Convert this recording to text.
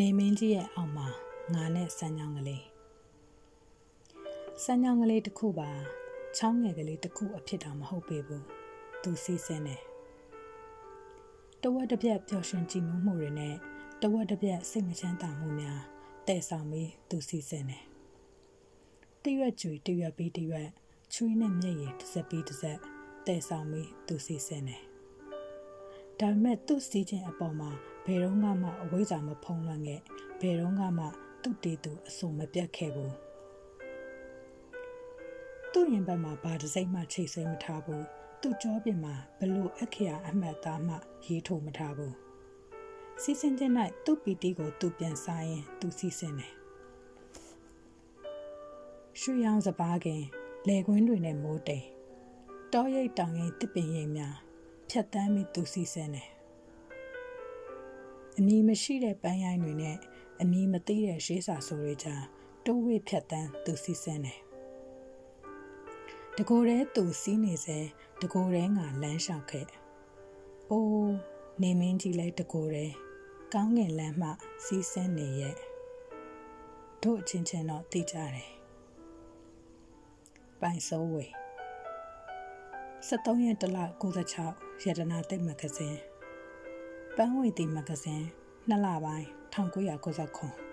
နေမင်းကြီးရဲ့အောက်မှာငါနဲ့စမ်းချောင်းကလေးစမ်းချောင်းကလေးတစ်ခုပါချောင်းငယ်ကလေးတစ်ခုအဖြစ်တော့မဟုတ်ပေဘူးသူစီးစင်းတယ်တဝက်တစ်ပြက်ပျော်ရွှင်ကြည်နူးမှုတွေနဲ့တဝက်တစ်ပြက်စိတ်မချမ်းသာမှုများတဲ့ဆောင်ပြီးသူစီးစင်းတယ်တရွက်ကျွေတရွက်ပြီးတရွက်ချွေးနဲ့မျက်ရည်တစ်စက်ပြီးတစ်စက်တဲ့ဆောင်ပြီးသူစီးစင်းတယ်ဒါပေမဲ့သူ့စီးခြင်းအပေါ်မှာ ဘယ်တော့မှအဝိဇ္ဇာမဖုံးလွှမ်းခဲ့ဘယ်တော့မှသူ့တေသူအစုံမပြတ်ခဲ့ဘူးသူ့ရင်ဘက်မှာဘာတစ်စိမ့်မှချိတ်ဆွဲမထားဘူးသူ့ကြောပြင်မှာဘလို့အခရာအမှတ်သားမှရေးထိုးမထားဘူးစီစဉ်တဲ့၌သူ့ပီတီကိုသူပြန်စားရင်သူစီစဉ်တယ်ရွှေရောင်စပားခင်လေကွင်းတွေနဲ့မိုးတိမ်တောရိပ်တောင်ရိပ်တစ်ပင်ရိပ်များဖြတ်တန်းပြီးသူစီစဉ်တယ် အမီမရှိတဲ့ပန်းရိုင်းတွေနဲ့အမီမသိတဲ့ရှေးစာဆိုတွေကြားတိုးဝေဖြတ်တန်းသူစီစဉ်တယ်တကိုယ်တည်းသူစီးနေစေတကိုယ်တည်းငါလမ်းလျှောက်ခဲ့။အိုးနေမင်းကြီးလဲတကိုယ်တည်းကောင်းငင်လမ်းမှစီးဆင်းနေရဲ့တို့အချင်းချင်းတော့သိကြတယ်။ပိုင်စိုးဝေ73ရက်တလ96ရတနာတိတ်မဂဇင်း ပန်းဝေတီမဂဇင်းနှစ်လပိုင်း1999